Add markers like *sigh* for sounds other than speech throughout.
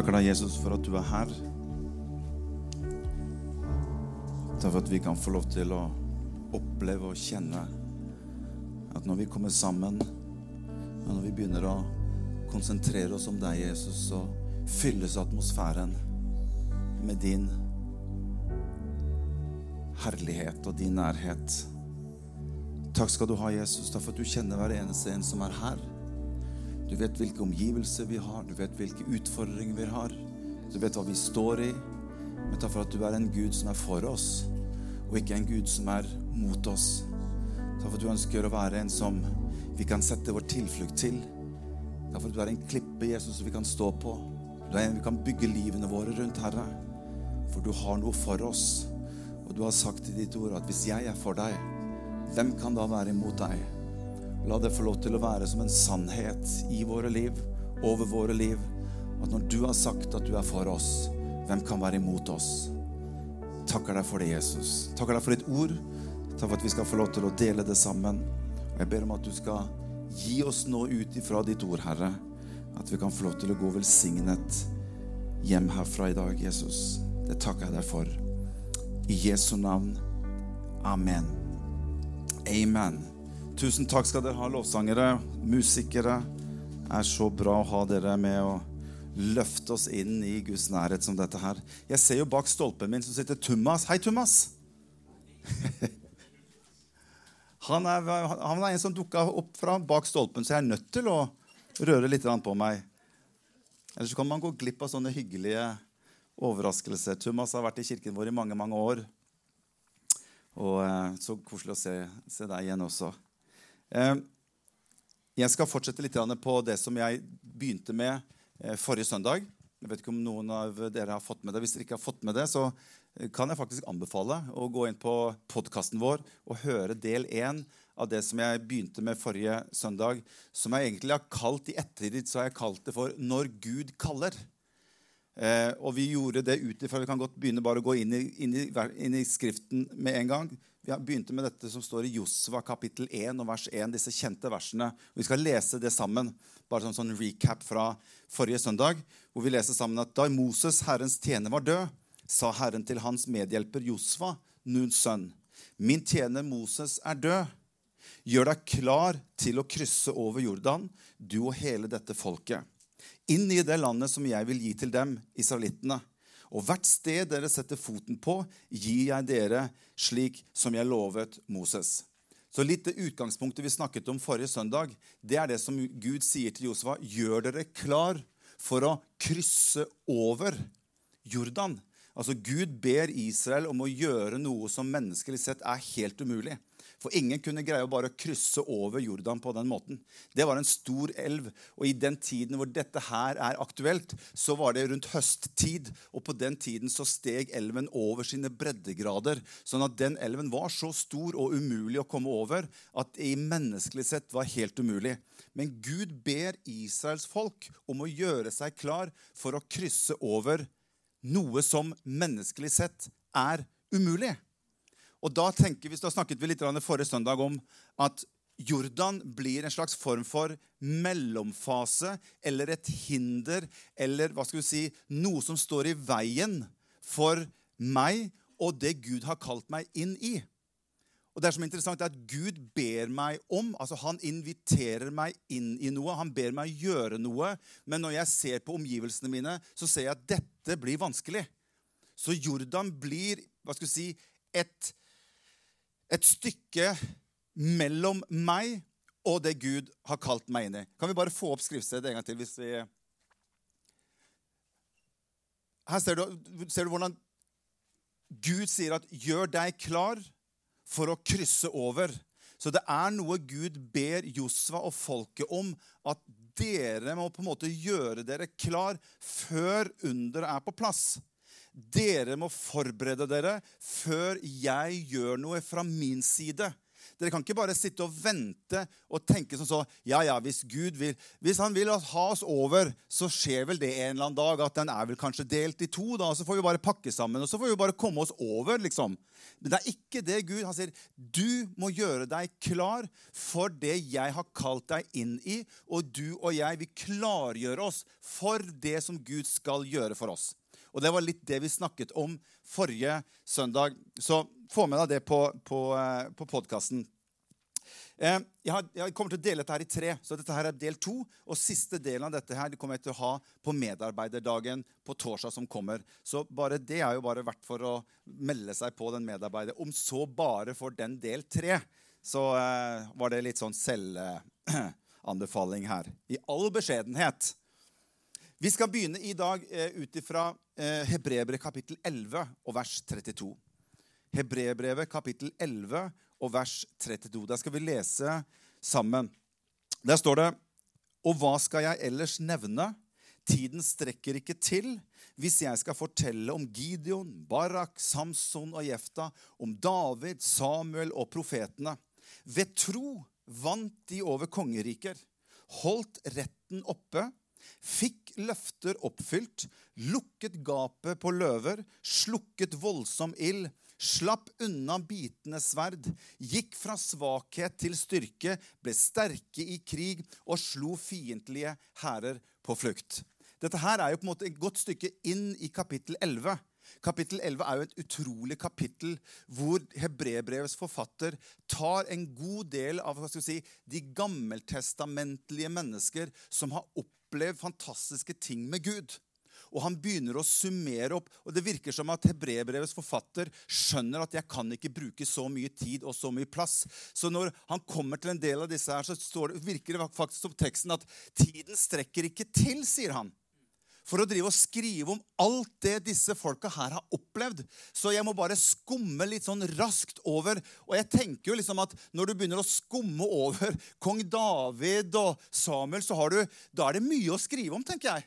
takker deg, Jesus, for at du er her. Takk for at vi kan få lov til å oppleve og kjenne at når vi kommer sammen, og når vi begynner å konsentrere oss om deg, Jesus, så fylles atmosfæren med din herlighet og din nærhet. Takk skal du ha, Jesus, takk for at du kjenner hver eneste en som er her. Du vet hvilke omgivelser vi har, du vet hvilke utfordringer vi har. Du vet hva vi står i. Men takk for at du er en Gud som er for oss, og ikke en Gud som er mot oss. Takk for at du ønsker å være en som vi kan sette vår tilflukt til. Takk for at du er en klippe, Jesus, som vi kan stå på. Du er en vi kan bygge livene våre rundt, Herre. For du har noe for oss. Og du har sagt i ditt ord at hvis jeg er for deg, hvem kan da være imot deg? La det få lov til å være som en sannhet i våre liv, over våre liv, at når du har sagt at du er for oss, hvem kan være imot oss? Takker deg for det, Jesus. Takker deg for ditt ord. Takk for at vi skal få lov til å dele det sammen. Og jeg ber om at du skal gi oss nå ut ifra ditt ord, Herre. At vi kan få lov til å gå velsignet hjem herfra i dag, Jesus. Det takker jeg deg for. I Jesu navn. Amen. Amen. Tusen takk skal dere ha, lovsangere, musikere. Det er så bra å ha dere med å løfte oss inn i Guds nærhet som dette her. Jeg ser jo bak stolpen min som sitter Thomas. Hei, Thomas. *laughs* Han er, han er en som dukka opp fra bak stolpen, så jeg er nødt til å røre litt på meg. Ellers kan man gå glipp av sånne hyggelige overraskelser. Thomas har vært i kirken vår i mange mange år. Og eh, så koselig å se, se deg igjen også. Eh, jeg skal fortsette litt på det som jeg begynte med eh, forrige søndag. Jeg vet ikke om noen av dere har fått med det. Hvis dere ikke har fått med det, så kan jeg faktisk anbefale å gå inn på podkasten vår og høre del én av det som jeg begynte med forrige søndag, som jeg egentlig har kalt i ettertid så har jeg kalt det for 'Når Gud kaller'. Eh, og vi gjorde det ut ifra Vi kan godt begynne bare å gå inn i, inn, i, inn i, Skriften med en gang. Vi begynte med dette som står i Josva kapittel 1 og vers 1, disse kjente versene. Vi skal lese det sammen. Bare som sånn recap fra forrige søndag, hvor vi leser sammen at da Moses, Herrens tjener, var død, sa Herren til hans medhjelper Josva, Nuns sønn, min tjener Moses er død. Gjør deg klar til å krysse over Jordan, du og hele dette folket inn i det landet som jeg vil gi til dem, israelittene. Og hvert sted dere setter foten på, gir jeg dere slik som jeg lovet Moses. Så litt det utgangspunktet vi snakket om forrige søndag, det er det som Gud sier til Josefa, Gjør dere klar for å krysse over Jordan. Altså Gud ber Israel om å gjøre noe som menneskelig sett er helt umulig. For ingen kunne greie å bare krysse over Jordan på den måten. Det var en stor elv, og i den tiden hvor dette her er aktuelt, så var det rundt høsttid, og på den tiden så steg elven over sine breddegrader, sånn at den elven var så stor og umulig å komme over at det i menneskelig sett var helt umulig. Men Gud ber Israels folk om å gjøre seg klar for å krysse over noe som menneskelig sett er umulig. Og da tenker vi, da snakket vi litt forrige søndag om at Jordan blir en slags form for mellomfase eller et hinder eller hva skal vi si, noe som står i veien for meg og det Gud har kalt meg inn i. Og det er som interessant er at Gud ber meg om, altså Han inviterer meg inn i noe. Han ber meg gjøre noe. Men når jeg ser på omgivelsene mine, så ser jeg at dette blir vanskelig. Så Jordan blir hva skal vi si, et et stykke mellom meg og det Gud har kalt meg inn i. Kan vi bare få opp skriftstedet en gang til? hvis vi... Her ser du, ser du hvordan Gud sier at 'gjør deg klar for å krysse over'. Så det er noe Gud ber Josva og folket om. At dere må på en måte gjøre dere klar før underet er på plass. Dere må forberede dere før jeg gjør noe fra min side. Dere kan ikke bare sitte og vente og tenke sånn så Ja, ja, hvis Gud vil Hvis han vil ha oss over, så skjer vel det en eller annen dag at den er vel kanskje delt i to, da, så får vi bare pakke sammen, og så får vi bare komme oss over, liksom. Men det er ikke det Gud Han sier du må gjøre deg klar for det jeg har kalt deg inn i, og du og jeg, vil klargjøre oss for det som Gud skal gjøre for oss. Og det var litt det vi snakket om forrige søndag. Så få med deg det på, på, eh, på podkasten. Eh, jeg, jeg, kommer til å dele dette her i tre. så Dette her er del to. Og siste delen av dette her kommer jeg til å ha på medarbeiderdagen på torsdag som kommer. Så bare det er jo bare verdt for å melde seg på den medarbeider. Om så bare for den del tre, så uh, var det litt sånn selvanbefaling her. I all beskjedenhet. Vi skal begynne i dag eh, ut ifra eh, Hebrebrevet kapittel 11 og vers 32. Hebrebrevet kapittel 11 og vers 32. Der skal vi lese sammen. Der står det Og hva skal jeg ellers nevne? Tiden strekker ikke til hvis jeg skal fortelle om Gideon, Barak, Samson og Jefta, om David, Samuel og profetene. Ved tro vant de over kongeriker, holdt retten oppe fikk løfter oppfylt, lukket gapet på løver, slukket voldsom ild, slapp unna bitende sverd, gikk fra svakhet til styrke, ble sterke i krig og slo fiendtlige hærer på flukt. Dette her er jo på en måte et godt stykke inn i kapittel 11. Kapittel 11 er jo et utrolig kapittel hvor hebrebrevets forfatter tar en god del av si, de gammeltestamentlige mennesker som har opplevd opplevd fantastiske ting med Gud. Og han begynner å summere opp. Og det virker som at hebreerbrevets forfatter skjønner at jeg kan ikke bruke så mye tid og så mye plass. Så når han kommer til en del av disse her, så det, virker det faktisk som teksten at tiden strekker ikke til, sier han for å drive og skrive om alt det disse folka her har opplevd. Så jeg må bare skumme litt sånn raskt over. Og jeg tenker jo liksom at når du begynner å skumme over kong David og Samuel, så har du, da er det mye å skrive om, tenker jeg.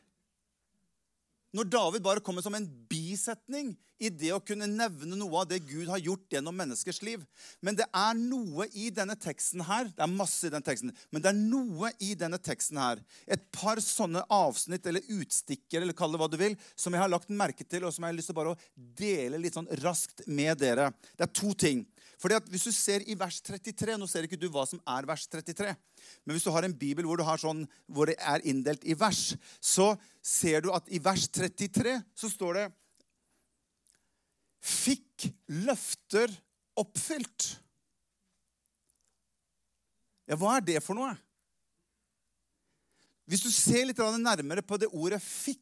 Når David bare kommer som en bisetning i det å kunne nevne noe av det Gud har gjort gjennom menneskers liv. Men det er noe i denne teksten her det er masse i denne teksten, men det er noe i denne teksten her, et par sånne avsnitt eller utstikker eller kall det hva du vil, som jeg har lagt merke til, og som jeg har lyst til bare å dele litt sånn raskt med dere. Det er to ting. Fordi at Hvis du ser i vers 33 Nå ser ikke du hva som er vers 33. Men hvis du har en bibel hvor, sånn, hvor det er inndelt i vers, så ser du at i vers 33 så står det Fikk løfter oppfylt. Ja, hva er det for noe? Hvis du ser litt nærmere på det ordet 'fikk',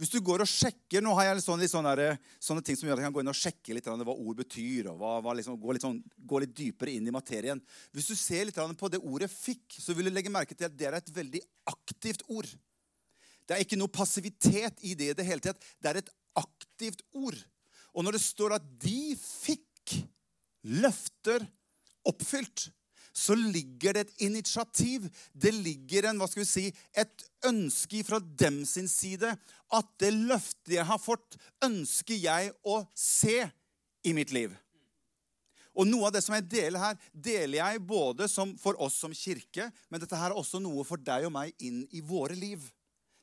hvis du går og sjekker Nå har jeg sånne, sånne, sånne, ting som gjør at jeg kan gå inn og sjekke litt hva ord betyr. og hva, hva liksom, gå, litt sånn, gå, litt dypere inn i materien. Hvis du ser litt på det ordet 'fikk', så vil du legge merke til at det er et veldig aktivt ord. Det er ikke noe passivitet i det i det hele tatt. Det er et aktivt ord. Og når det står at de fikk løfter oppfylt, så ligger det et initiativ. Det ligger en, hva skal vi si, et ønske fra dem sin side. At det løftet jeg har fått, ønsker jeg å se i mitt liv. Og Noe av det som jeg deler her, deler jeg både for oss som kirke, men dette her er også noe for deg og meg inn i våre liv.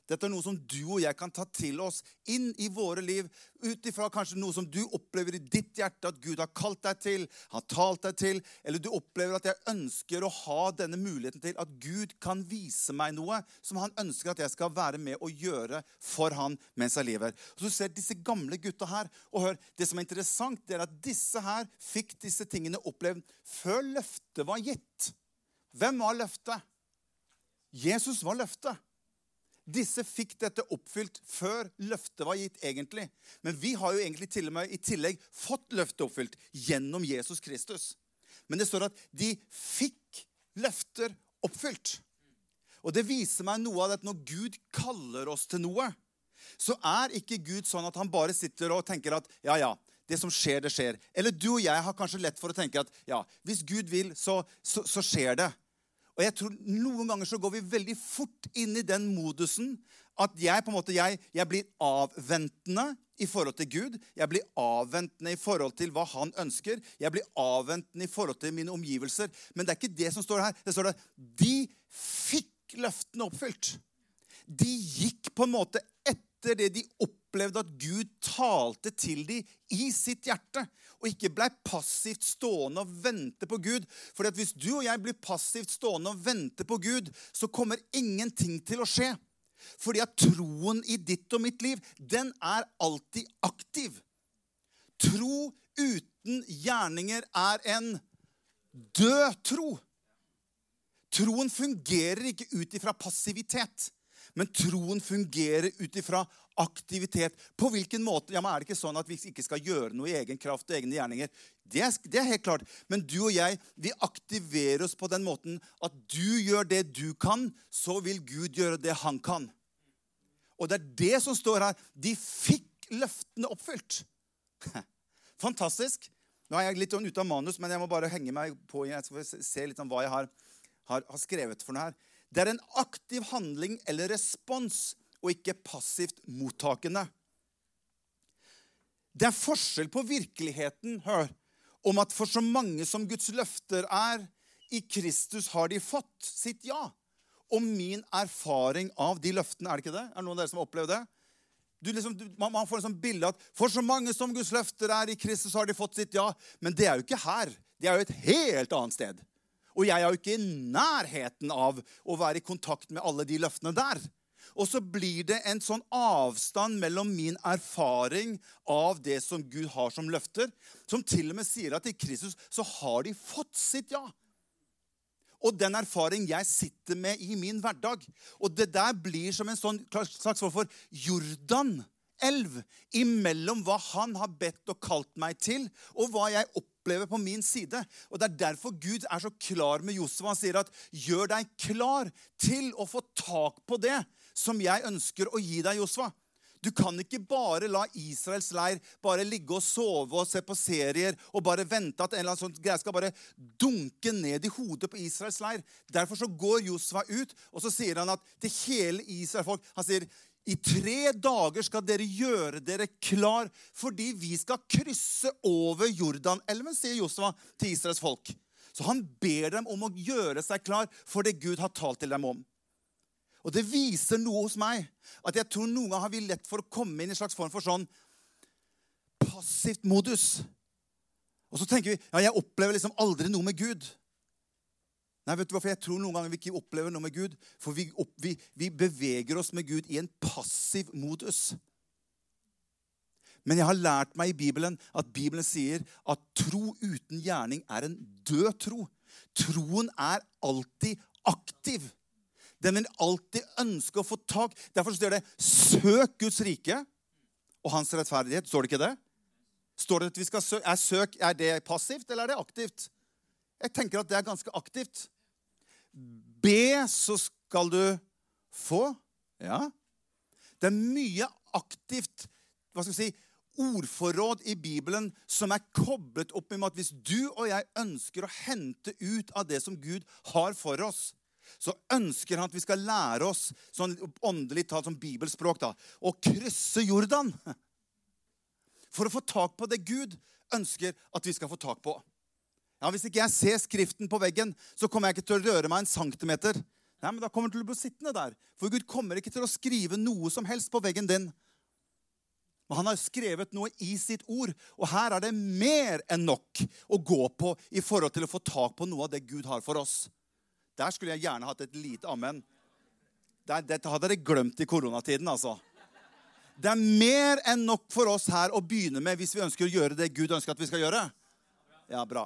Dette er noe som du og jeg kan ta til oss inn i våre liv, ut ifra kanskje noe som du opplever i ditt hjerte at Gud har kalt deg til, har talt deg til, eller du opplever at jeg ønsker å ha denne muligheten til at Gud kan vise meg noe som han ønsker at jeg skal være med og gjøre for han mens jeg lever. Så du ser disse gamle gutta her, og hør, det som er interessant, det er at disse her fikk disse tingene opplevd før løftet var gitt. Hvem var løftet? Jesus var løftet. Disse fikk dette oppfylt før løftet var gitt, egentlig. Men vi har jo egentlig til og med i tillegg fått løftet oppfylt gjennom Jesus Kristus. Men det står at de fikk løfter oppfylt. Og det viser meg noe av at når Gud kaller oss til noe, så er ikke Gud sånn at han bare sitter og tenker at ja, ja, det som skjer, det skjer. Eller du og jeg har kanskje lett for å tenke at ja, hvis Gud vil, så, så, så skjer det. Og jeg tror Noen ganger så går vi veldig fort inn i den modusen at jeg på en måte, jeg, jeg blir avventende i forhold til Gud. Jeg blir avventende i forhold til hva han ønsker. Jeg blir avventende i forhold til mine omgivelser. Men det er ikke det som står her. Det står at de fikk løftene oppfylt. De gikk på en måte etter det de opplevde at Gud talte til dem i sitt hjerte og ikke blei passivt stående og vente på Gud. For hvis du og jeg blir passivt stående og vente på Gud, så kommer ingenting til å skje. Fordi at troen i ditt og mitt liv, den er alltid aktiv. Tro uten gjerninger er en død tro. Troen fungerer ikke ut ifra passivitet. Men troen fungerer ut ifra aktivitet. På hvilken måte? Ja, men Er det ikke sånn at vi ikke skal gjøre noe i egen kraft og egne gjerninger? Det er, det er, helt klart. Men du og jeg vi aktiverer oss på den måten at du gjør det du kan, så vil Gud gjøre det han kan. Og det er det som står her. De fikk løftene oppfylt. *laughs* Fantastisk. Nå er jeg litt sånn ute av manus, men jeg må bare henge meg på. Jeg skal se litt om hva jeg har, har, har skrevet for noe her. Det er en aktiv handling eller respons og ikke passivt mottakende. Det er forskjell på virkeligheten hør, om at for så mange som Guds løfter er, i Kristus har de fått sitt ja. Og min erfaring av de løftene, er det ikke det? Er det noen av dere som har opplevd det? Liksom, man, man, får en sånn bilde at for så mange som Guds løfter er i Kristus, har de fått sitt ja. Men det er jo ikke her. Det er jo et helt annet sted. Og jeg er jo ikke i nærheten av å være i kontakt med alle de løftene der. Og så blir det en sånn avstand mellom min erfaring av det som Gud har som løfter, som til og med sier at i Kristus så har de fått sitt ja. Og den erfaring jeg sitter med i min hverdag. Og det der blir som en sånn slags form for Jordan-elv imellom hva han har bedt og kalt meg til, og hva jeg opplever på min side. Og Det er derfor Gud er så klar med Josef. Han sier at 'gjør deg klar til å få tak på det som jeg ønsker å gi deg', Josva. Du kan ikke bare la Israels leir bare ligge og sove og se på serier og bare vente at en eller annen sånn greie skal bare dunke ned i hodet på Israels leir. Derfor så går Josva ut, og så sier han at til hele Israels folk Han sier i tre dager skal dere gjøre dere klar, fordi vi skal krysse over Jordanelven, sier Josua til Israels folk. Så han ber dem om å gjøre seg klar for det Gud har talt til dem om. Og Det viser noe hos meg. At jeg tror noen ganger har vi lett for å komme inn i en slags form for sånn passivt modus. Og så tenker vi ja, jeg opplever liksom aldri noe med Gud. Nei, vet du hvorfor Jeg tror noen ganger vi ikke opplever noe med Gud. For vi, opp, vi, vi beveger oss med Gud i en passiv modus. Men jeg har lært meg i Bibelen at Bibelen sier at tro uten gjerning er en død tro. Troen er alltid aktiv. Den vil alltid ønske å få tak. Derfor står det 'søk Guds rike' og hans rettferdighet. Står det ikke det? Står det at vi skal søke? Er søk er det passivt, eller er det aktivt? Jeg tenker at det er ganske aktivt. Be, så skal du få. Ja. Det er mye aktivt hva skal vi si, ordforråd i Bibelen som er koblet opp med at hvis du og jeg ønsker å hente ut av det som Gud har for oss, så ønsker han at vi skal lære oss sånn åndelig talt som bibelspråk da, å krysse Jordan. For å få tak på det Gud ønsker at vi skal få tak på. Ja, Hvis ikke jeg ser Skriften på veggen, så kommer jeg ikke til å røre meg en centimeter. Nei, men Da kommer du til å bli sittende der. For Gud kommer ikke til å skrive noe som helst på veggen din. Men han har skrevet noe i sitt ord, og her er det mer enn nok å gå på i forhold til å få tak på noe av det Gud har for oss. Der skulle jeg gjerne hatt et lite amen. dette hadde dere glemt i koronatiden, altså. Det er mer enn nok for oss her å begynne med hvis vi ønsker å gjøre det Gud ønsker at vi skal gjøre. Ja, bra.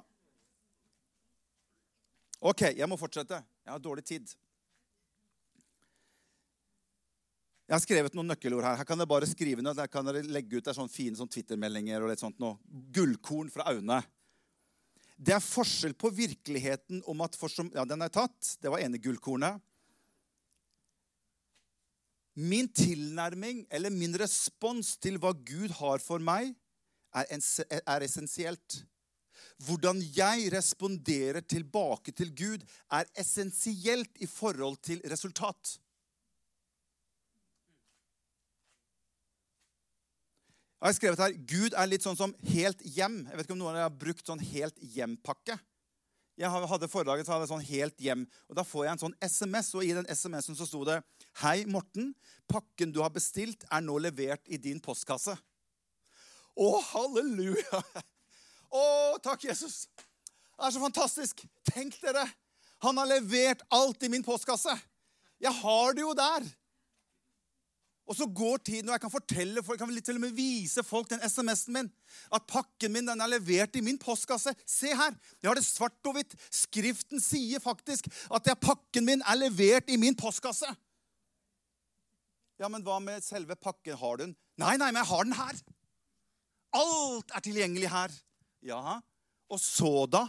Ok, jeg må fortsette. Jeg har dårlig tid. Jeg har skrevet noen nøkkelord her. Her kan dere bare skrive ned. Der kan dere legge ut der sånne fine sånn Twitter-meldinger og litt sånt noe. Gullkorn fra Aune. Det er forskjell på virkeligheten om at for som, Ja, den er tatt. Det var ene gullkornet. Min tilnærming eller min respons til hva Gud har for meg, er, er essensielt. hvordan jeg responderer tilbake til Gud, er essensielt i forhold til resultat. Jeg har skrevet her Gud er litt sånn som helt hjem. Jeg vet ikke om noen av dere har brukt sånn helt hjem-pakke. Jeg hadde foredraget så hadde jeg sånn helt hjem, og Da får jeg en sånn SMS, og i den SMS-en så sto det Hei, Morten. Pakken du har bestilt, er nå levert i din postkasse. Å, halleluja! *laughs* Å, takk, Jesus. Det er så fantastisk. Tenk dere. Han har levert alt i min postkasse. Jeg har det jo der. Og så går tiden, og jeg kan fortelle folk, jeg kan til og med vise folk den SMS-en min. At pakken min den er levert i min postkasse. Se her! Jeg har det svart og hvitt. Skriften sier faktisk at det pakken min er levert i min postkasse. Ja, men hva med selve pakken? Har du den? Nei, nei, men jeg har den her. Alt er tilgjengelig her. Ja, og så da?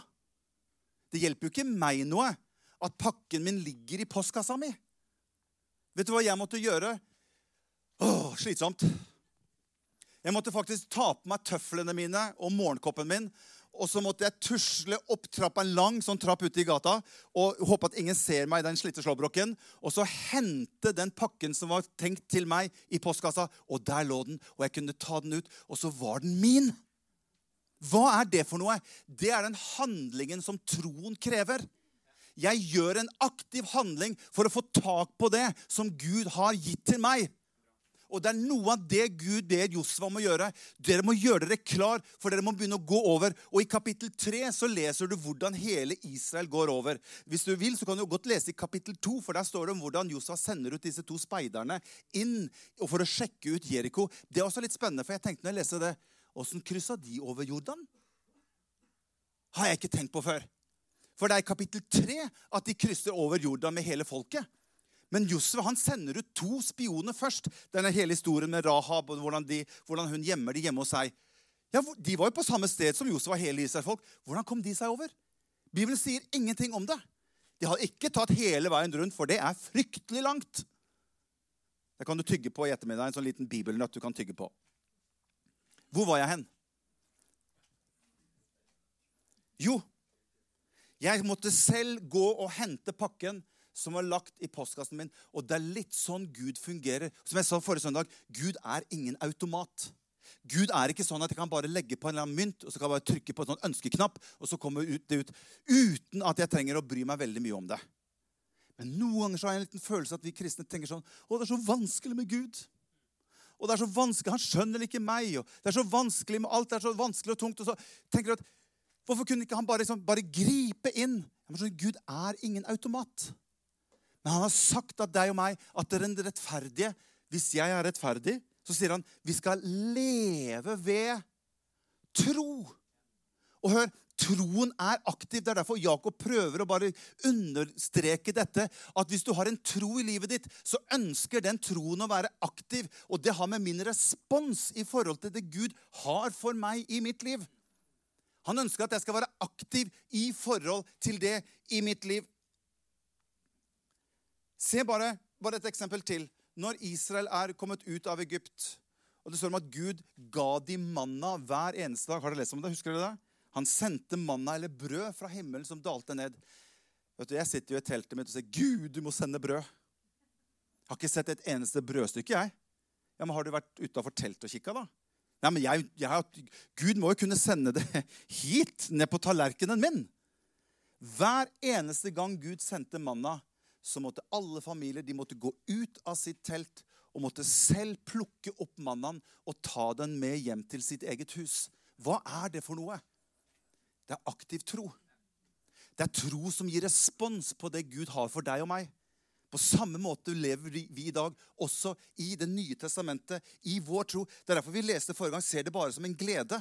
Det hjelper jo ikke meg noe at pakken min ligger i postkassa mi. Vet du hva jeg måtte gjøre? Åh, slitsomt. Jeg måtte faktisk ta på meg tøflene mine og morgenkoppen min. Og så måtte jeg tusle opp trappa, en lang sånn trapp ute i gata og håpe at ingen ser meg i den slitte slåbroken. Og så hente den pakken som var tenkt til meg, i postkassa. Og der lå den, og jeg kunne ta den ut, og så var den min. Hva er det for noe? Det er den handlingen som troen krever. Jeg gjør en aktiv handling for å få tak på det som Gud har gitt til meg. Og det er noe av det Gud ber Josva om å gjøre. Dere må gjøre dere klar, for dere må begynne å gå over. Og i kapittel 3 så leser du hvordan hele Israel går over. Hvis du vil, så kan du godt lese i kapittel 2, for der står det om hvordan Josva sender ut disse to speiderne inn for å sjekke ut Jeriko. Det er også litt spennende, for jeg tenkte når jeg leste det Åssen kryssa de over Jordan? Har jeg ikke tenkt på før. For det er i kapittel 3 at de krysser over Jordan med hele folket. Men Josef han sender ut to spioner først. Denne hele historien med Rahab og hvordan, de, hvordan hun gjemmer de hjemme hos seg. Ja, De var jo på samme sted som Josef og hele Israels folk. Hvordan kom de seg over? Bibelen sier ingenting om det. De har ikke tatt hele veien rundt, for det er fryktelig langt. Det kan du tygge på i ettermiddag. En sånn liten bibelnøtt du kan tygge på. Hvor var jeg hen? Jo, jeg måtte selv gå og hente pakken som var lagt i postkassen min. Og det er litt sånn Gud fungerer. Som jeg sa forrige søndag, Gud er ingen automat. Gud er ikke sånn at jeg kan bare legge på en eller annen mynt og så kan jeg bare trykke på en sånn ønskeknapp, og så kommer det ut uten at jeg trenger å bry meg veldig mye om det. Men noen ganger så har jeg en liten følelse at vi kristne tenker sånn Å, det er så vanskelig med Gud. Og det er så vanskelig, Han skjønner ikke meg. og det er så vanskelig med alt, det er så vanskelig og tungt. Og så tenker du at Hvorfor kunne ikke han bare, liksom, bare gripe inn? Sånn, Gud er ingen automat. Men han har sagt at deg og meg at det er rettferdige. Hvis jeg er rettferdig, så sier han vi skal leve ved tro. Og hør, troen er aktiv. Det er derfor Jakob prøver å bare understreke dette. At hvis du har en tro i livet ditt, så ønsker den troen å være aktiv. Og det har med min respons i forhold til det Gud har for meg i mitt liv. Han ønsker at jeg skal være aktiv i forhold til det i mitt liv. Se bare, bare et eksempel til. Når Israel er kommet ut av Egypt, og det står om at Gud ga de manna hver eneste dag. Har dere lest om det? Husker dere det? Han sendte manna eller brød fra himmelen som dalte ned. Vet du, Jeg sitter jo i teltet mitt og sier, 'Gud, du må sende brød'. Jeg har ikke sett et eneste brødstykke, jeg. Ja, men Har du vært utafor teltet og kikka, da? Nei, men jeg, jeg, Gud må jo kunne sende det *laughs* hit, ned på tallerkenen min. Hver eneste gang Gud sendte manna, så måtte alle familier de måtte gå ut av sitt telt og måtte selv plukke opp mannen og ta den med hjem til sitt eget hus. Hva er det for noe? Det er aktiv tro. Det er tro som gir respons på det Gud har for deg og meg. På samme måte lever vi i dag, også i Det nye testamentet, i vår tro. Det er derfor vi leste forrige gang, ser det bare som en glede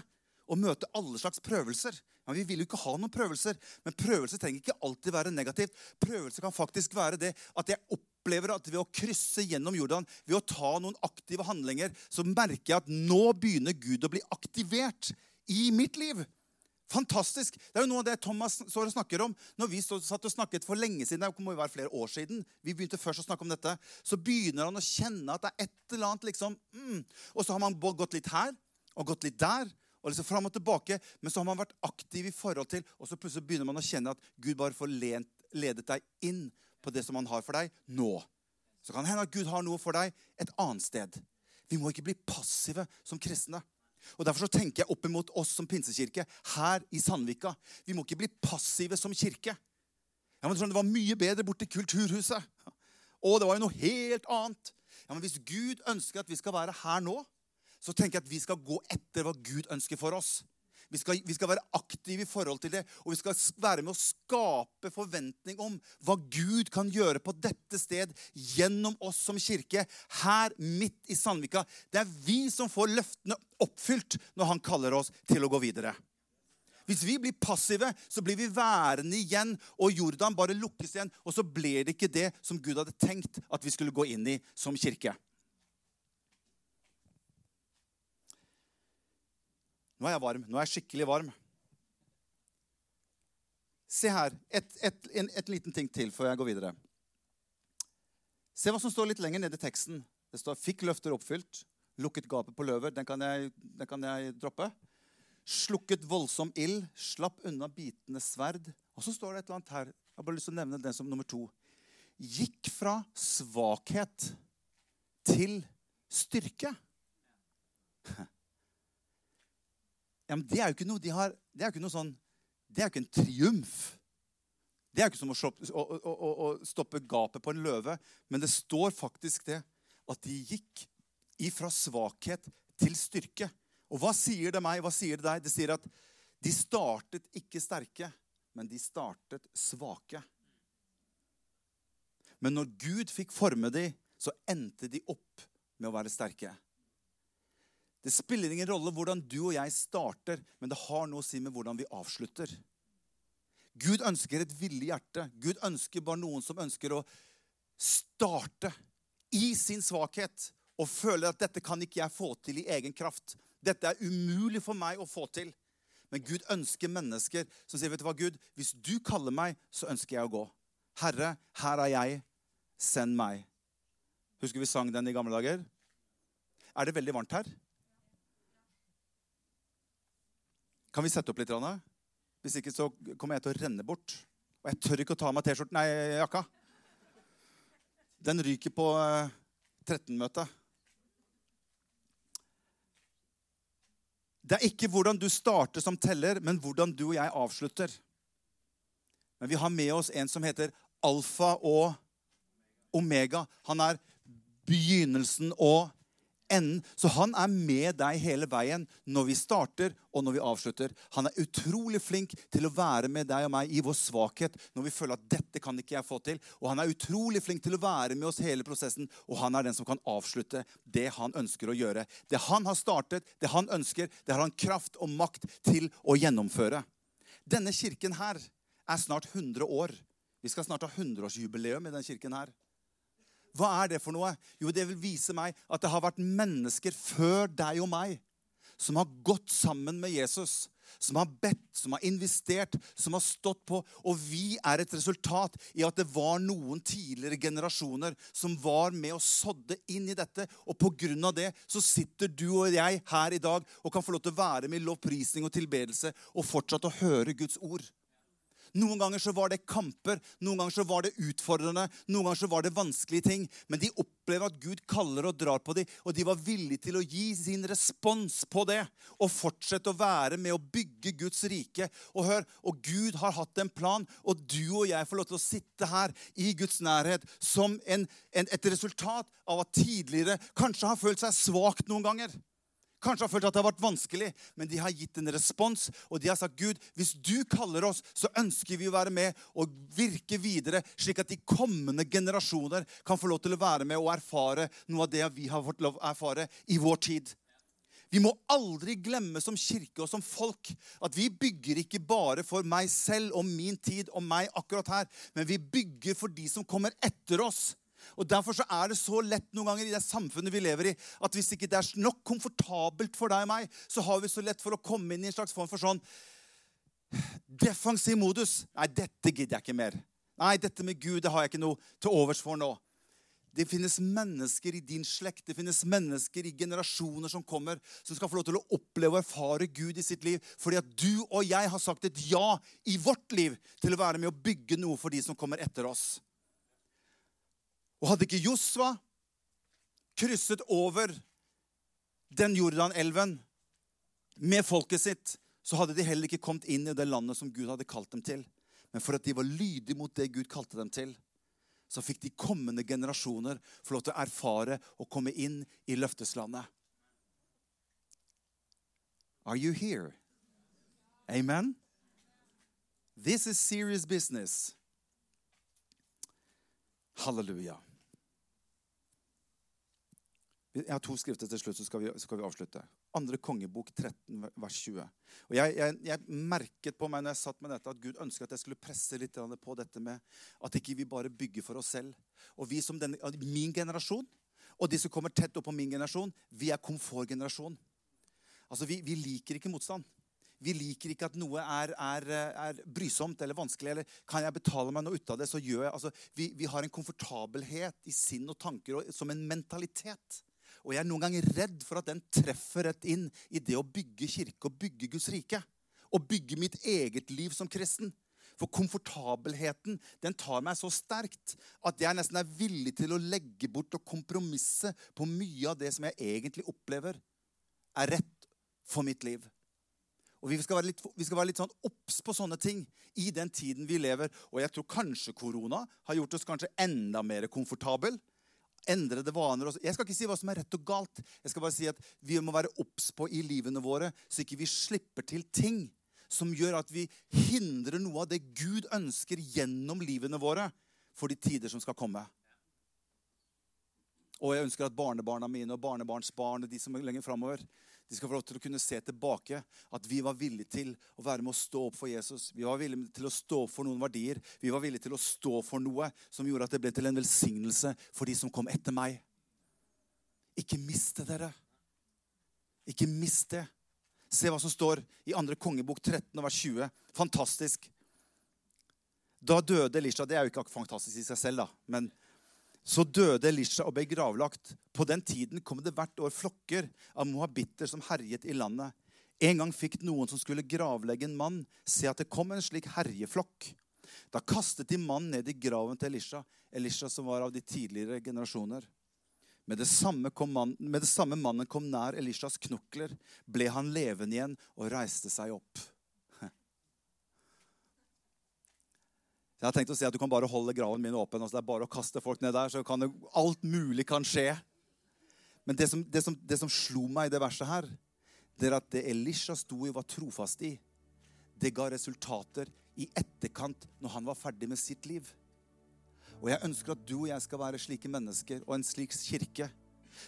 å møte alle slags prøvelser. Ja, vi vil jo ikke ha noen prøvelser, men prøvelser trenger ikke alltid være negativt. Prøvelser kan faktisk være det at jeg opplever at ved å krysse gjennom Jordan, ved å ta noen aktive handlinger, så merker jeg at nå begynner Gud å bli aktivert i mitt liv. Fantastisk. Det er jo noe av det Thomas står og snakker om. Når vi satt og snakket for lenge siden, det må jo være flere år siden, vi begynte først å snakke om dette, så begynner han å kjenne at det er et eller annet liksom mm. Og så har man gått litt her og gått litt der og liksom fram og tilbake, men så har man vært aktiv i forhold til, og så plutselig begynner man å kjenne at Gud bare får ledet deg inn på det som han har for deg nå. Så kan det hende at Gud har noe for deg et annet sted. Vi må ikke bli passive som kristne. Og Derfor så tenker jeg opp imot oss som pinsekirke her i Sandvika. Vi må ikke bli passive som kirke. Ja, men Det var mye bedre borti Kulturhuset. Og det var jo noe helt annet. Ja, men Hvis Gud ønsker at vi skal være her nå, så tenker jeg at vi skal gå etter hva Gud ønsker for oss. Vi skal, vi skal, være aktive i forhold til det, og vi skal være med å skape forventning om hva Gud kan gjøre på dette sted gjennom oss som kirke her midt i Sandvika. Det er vi som får løftene oppfylt når han kaller oss til å gå videre. Hvis vi blir passive, så blir vi værende igjen, og Jordan bare lukkes igjen. Og så ble det ikke det som Gud hadde tenkt at vi skulle gå inn i som kirke. Nå er jeg varm. Nå er jeg skikkelig varm. Se her. Et, et, en, et liten ting til før jeg går videre. Se hva som står litt lenger nede i teksten. Det står 'fikk løfter oppfylt', 'lukket gapet på løver'. Den kan jeg, den kan jeg droppe. 'Slukket voldsom ild', 'slapp unna bitende sverd'. Og så står det et eller annet her. Jeg har bare lyst til å nevne den som nummer to. Gikk fra svakhet til styrke. *laughs* Ja, men det er jo ikke noe de har, det er jo ikke noe sånn, det er jo ikke en triumf. Det er jo ikke som å, å, å, å stoppe gapet på en løve. Men det står faktisk det at de gikk ifra svakhet til styrke. Og hva sier det meg? Hva sier det deg? Det sier at de startet ikke sterke, men de startet svake. Men når Gud fikk forme dem, så endte de opp med å være sterke. Det spiller ingen rolle hvordan du og jeg starter, men det har noe å si med hvordan vi avslutter. Gud ønsker et villig hjerte. Gud ønsker bare noen som ønsker å starte i sin svakhet og føler at dette kan ikke jeg få til i egen kraft. Dette er umulig for meg å få til. Men Gud ønsker mennesker som sier, 'Vet du hva, Gud, hvis du kaller meg, så ønsker jeg å gå.' 'Herre, her er jeg. Send meg.' Husker vi sang den i gamle dager? Er det veldig varmt her? Kan vi sette opp litt? Anna? Hvis ikke så kommer jeg til å renne bort. Og jeg tør ikke å ta av meg T-skjorten, nei, jakka. Den ryker på 13-møtet. Eh, det er ikke hvordan du starter som teller, men hvordan du og jeg avslutter. Men vi har med oss en som heter alfa og omega. Han er begynnelsen og enden. Så han er med deg hele veien når vi starter og når vi avslutter. Han er utrolig flink til å være med deg og meg i vår svakhet når vi føler at dette kan ikke jeg få til. Og han er utrolig flink til å være med oss hele prosessen, og han er den som kan avslutte det han ønsker å gjøre. Det han har startet, det han ønsker, det har han kraft og makt til å gjennomføre. Denne kirken her er snart 100 år. Vi skal snart ha 100-årsjubileum i denne kirken her. Hva er det for noe? Jo, det vil vise meg at det har vært mennesker før deg og meg som har gått sammen med Jesus. Som har bedt, som har investert, som har stått på. Og vi er et resultat i at det var noen tidligere generasjoner som var med og sådde inn i dette. Og pga. det så sitter du og jeg her i dag og kan få lov til å være med i lovprisning og tilbedelse og fortsatt å høre Guds ord. Noen ganger så var det kamper, noen ganger så var det utfordrende, noen ganger så var det vanskelige ting. Men de opplever at Gud kaller og drar på dem, og de var villige til å gi sin respons på det. Og fortsette å være med å bygge Guds rike. Og hør, og Gud har hatt en plan, og du og jeg får lov til å sitte her i Guds nærhet som en, en, et resultat av at tidligere kanskje har følt seg svakt noen ganger. Kanskje har følt at det har vært vanskelig, men de har gitt en respons. Og de har sagt, 'Gud, hvis du kaller oss, så ønsker vi å være med og virke videre', slik at de kommende generasjoner kan få lov til å være med og erfare noe av det vi har fått lov å erfare i vår tid. Vi må aldri glemme som kirke og som folk at vi bygger ikke bare for meg selv og min tid og meg akkurat her, men vi bygger for de som kommer etter oss. Og Derfor så er det så lett noen ganger i det samfunnet vi lever i, at hvis ikke det er nok komfortabelt for deg og meg, så har vi så lett for å komme inn i en slags form for sånn defensiv modus. Nei, dette gidder jeg ikke mer. Nei, dette med Gud det har jeg ikke noe til overs for nå. det finnes mennesker i din slekt, det finnes mennesker i generasjoner som kommer, som skal få lov til å oppleve og erfare Gud i sitt liv. Fordi at du og jeg har sagt et ja i vårt liv til å være med å bygge noe for de som kommer etter oss. Og hadde ikke Josva krysset over den Jordanelven med folket sitt, så hadde de heller ikke kommet inn i det landet som Gud hadde kalt dem til. Men for at de var lydige mot det Gud kalte dem til, så fikk de kommende generasjoner få lov til å erfare og komme inn i løfteslandet. Are you here? Amen? This is serious business. Halleluja. Jeg har to skrifter til slutt, så skal vi, så skal vi avslutte. Andre kongebok 13, vers 20. Og jeg, jeg, jeg, merket på meg når jeg satt med dette, at Gud ønsket at jeg skulle presse litt på dette med at ikke vi bare bygger for oss selv. Og vi som denne, min generasjon, og de som kommer tett opp på min generasjon, vi er komfortgenerasjon. Altså, vi, vi liker ikke motstand. Vi liker ikke at noe er, er, er, brysomt eller vanskelig. eller Kan jeg betale meg noe ut av det, så gjør jeg altså, vi, vi har en komfortabelhet i sinn og tanker og, som en mentalitet. Og jeg er noen ganger redd for at den treffer rett inn i det å bygge kirke og bygge Guds rike. Og bygge mitt eget liv som kristen. For komfortabelheten den tar meg så sterkt at jeg nesten er villig til å legge bort og kompromisse på mye av det som jeg egentlig opplever er rett for mitt liv. Og Vi skal litt, vi skal være litt sånn obs på sånne ting i den tiden vi lever. Og jeg tror kanskje korona har gjort oss kanskje enda mer komfortabel endrede vaner. Jeg skal ikke si hva som er rett og galt. Jeg skal bare si at Vi må være obs på i livene våre, så ikke vi slipper til ting som gjør at vi hindrer noe av det Gud ønsker gjennom livene våre for de tider som skal komme. Og jeg ønsker at barnebarna mine og barnebarnsbarn og de som er lenger fremover, de skal få lov til å kunne se tilbake at vi var villige til å være med å stå opp for Jesus. Vi var villige til å stå opp for noen verdier. Vi var villige til å stå for noe som gjorde at det ble til en velsignelse for de som kom etter meg. Ikke mist det, dere. Ikke mist det. Se hva som står i 2. kongebok 13, vers 20. Fantastisk. Da døde Elisha. Det er jo ikke fantastisk i seg selv, da. men så døde Elisha og ble gravlagt. På den tiden kom det hvert år flokker av mohabitter som herjet i landet. En gang fikk noen som skulle gravlegge en mann, se at det kom en slik herjeflokk. Da kastet de mannen ned i graven til Elisha, Elisha som var av de tidligere generasjoner. Med det, mannen, med det samme mannen kom nær Elishas knokler, ble han levende igjen og reiste seg opp. Jeg har tenkt å si at Du kan bare holde graven min åpen. Altså det er bare å kaste folk ned der, så kan det, alt mulig kan skje. Men det som, det, som, det som, slo meg i det verset her, det er at det Elisha sto i, var trofast i, det ga resultater i etterkant når han var ferdig med sitt liv. Og jeg ønsker at du og jeg skal være slike mennesker og en slik kirke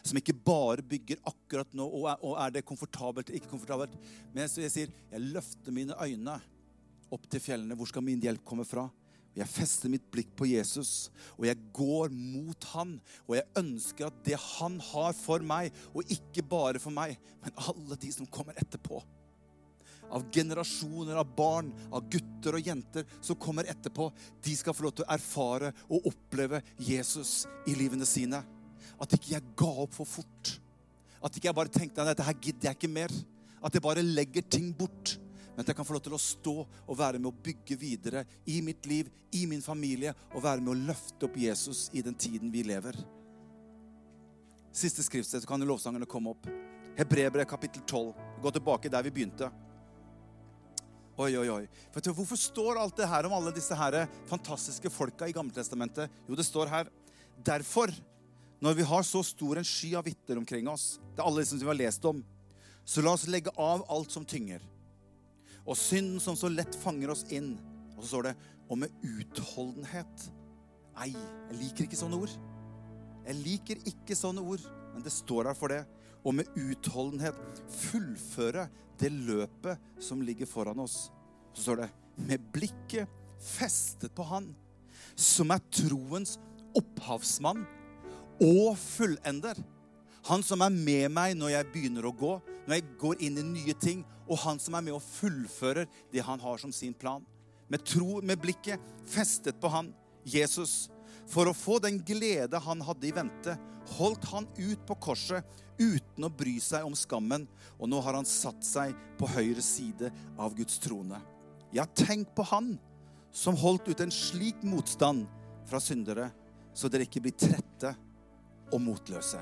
som ikke bare bygger akkurat nå, og er, og er det komfortabelt ikke komfortabelt. Men jeg, jeg sier, jeg løfter mine øyne opp til fjellene. Hvor skal min hjelp komme fra? Jeg fester mitt blikk på Jesus, og jeg går mot han. Og jeg ønsker at det han har for meg, og ikke bare for meg, men alle de som kommer etterpå. Av generasjoner av barn, av gutter og jenter som kommer etterpå. De skal få lov til å erfare og oppleve Jesus i livene sine. At ikke jeg ga opp for fort. At ikke jeg bare tenkte at dette her gidder jeg ikke mer. At jeg bare legger ting bort men at jeg kan få lov til å stå og være med å bygge videre i mitt liv, i min familie, og være med å løfte opp Jesus i den tiden vi lever. Siste skriftsted, så kan lovsangerne komme opp. Hebrebre kapittel 12. Gå tilbake der vi begynte. Oi, oi, oi. For Hvorfor står alt det her om alle disse her fantastiske folka i Gammeltestamentet? Jo, det står her Derfor, når vi har så stor en sky av vitner omkring oss, det er alle som vi har lest om, så la oss legge av alt som tynger og synden som så lett fanger oss inn. Og så står det og med utholdenhet. Nei, jeg liker ikke sånne ord. Jeg liker ikke sånne ord, men det står her for det. Og med utholdenhet fullføre det løpet som ligger foran oss. Så står det med blikket festet på Han, som er troens opphavsmann og fullender. Han som er med meg når jeg begynner å gå, når jeg går inn i nye ting, og han som er med og fullfører det han har som sin plan. Med tro, med blikket festet på han, Jesus, For å få den glede han hadde i vente, holdt han ut på korset uten å bry seg om skammen, og nå har han satt seg på høyre side av Guds trone. Ja, tenk på han som holdt ut en slik motstand fra syndere, så dere ikke blir trette og motløse.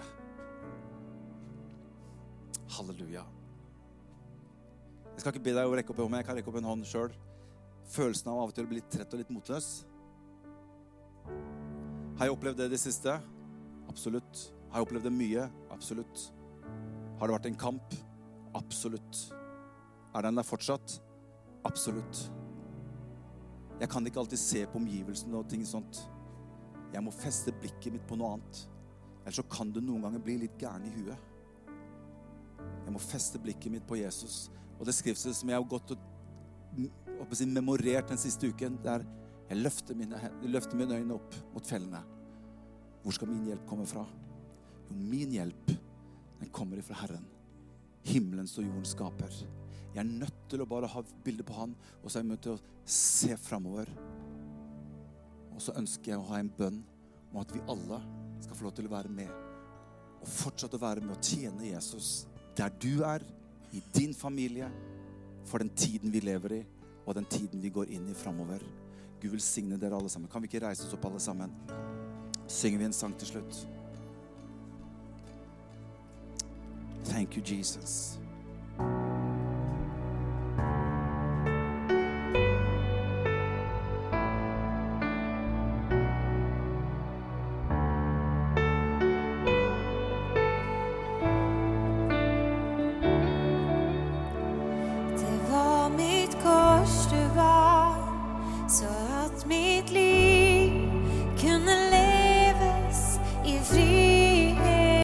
Halleluja. Jeg skal ikke be deg å rekke opp en hånd, jeg kan rekke opp en hånd sjøl. Følelsen av av og til å bli litt trett og litt motløs. Har jeg opplevd det i det siste? Absolutt. Har jeg opplevd det mye? Absolutt. Har det vært en kamp? Absolutt. Er den der fortsatt? Absolutt. Jeg kan ikke alltid se på omgivelsene og ting sånt. Jeg må feste blikket mitt på noe annet. Ellers så kan du noen ganger bli litt gæren i huet. Jeg må feste blikket mitt på Jesus. Og det skriftet som jeg har gått og si, memorert den siste uken, det er jeg løfter mine, løfter mine øyne opp mot fellene. Hvor skal min hjelp komme fra? Jo, min hjelp, den kommer ifra Herren. Himmelens og jordens skaper. Jeg er nødt til å bare ha bilde på Han, og så er jeg nødt til å se framover. Og så ønsker jeg å ha en bønn om at vi alle skal få lov til å være med. Og fortsette å være med og tjene Jesus der du er, i din familie, for den tiden vi lever i, og den tiden vi går inn i framover. Gud velsigne dere alle sammen. Kan vi ikke reise oss opp alle sammen? Synger vi en sang til slutt? Thank you, Jesus.